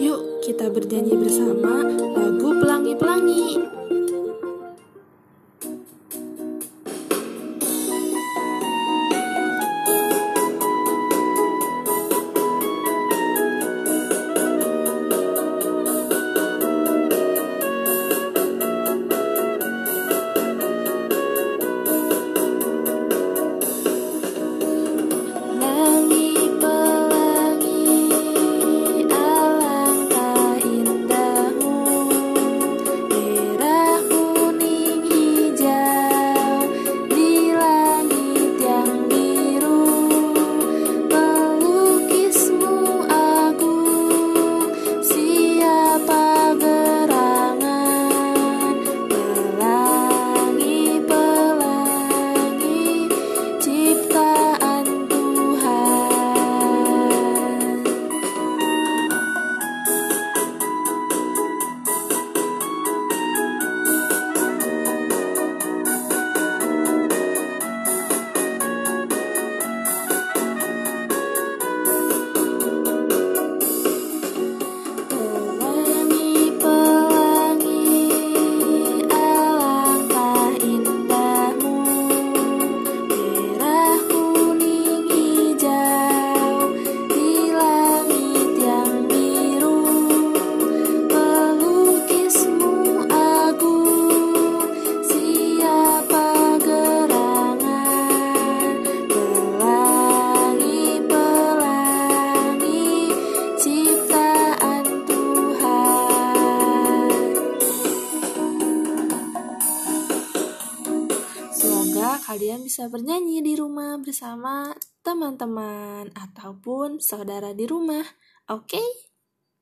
Yuk, kita bernyanyi bersama lagu Pelangi-Pelangi. Kalian bisa bernyanyi di rumah bersama teman-teman ataupun saudara di rumah. Oke? Okay?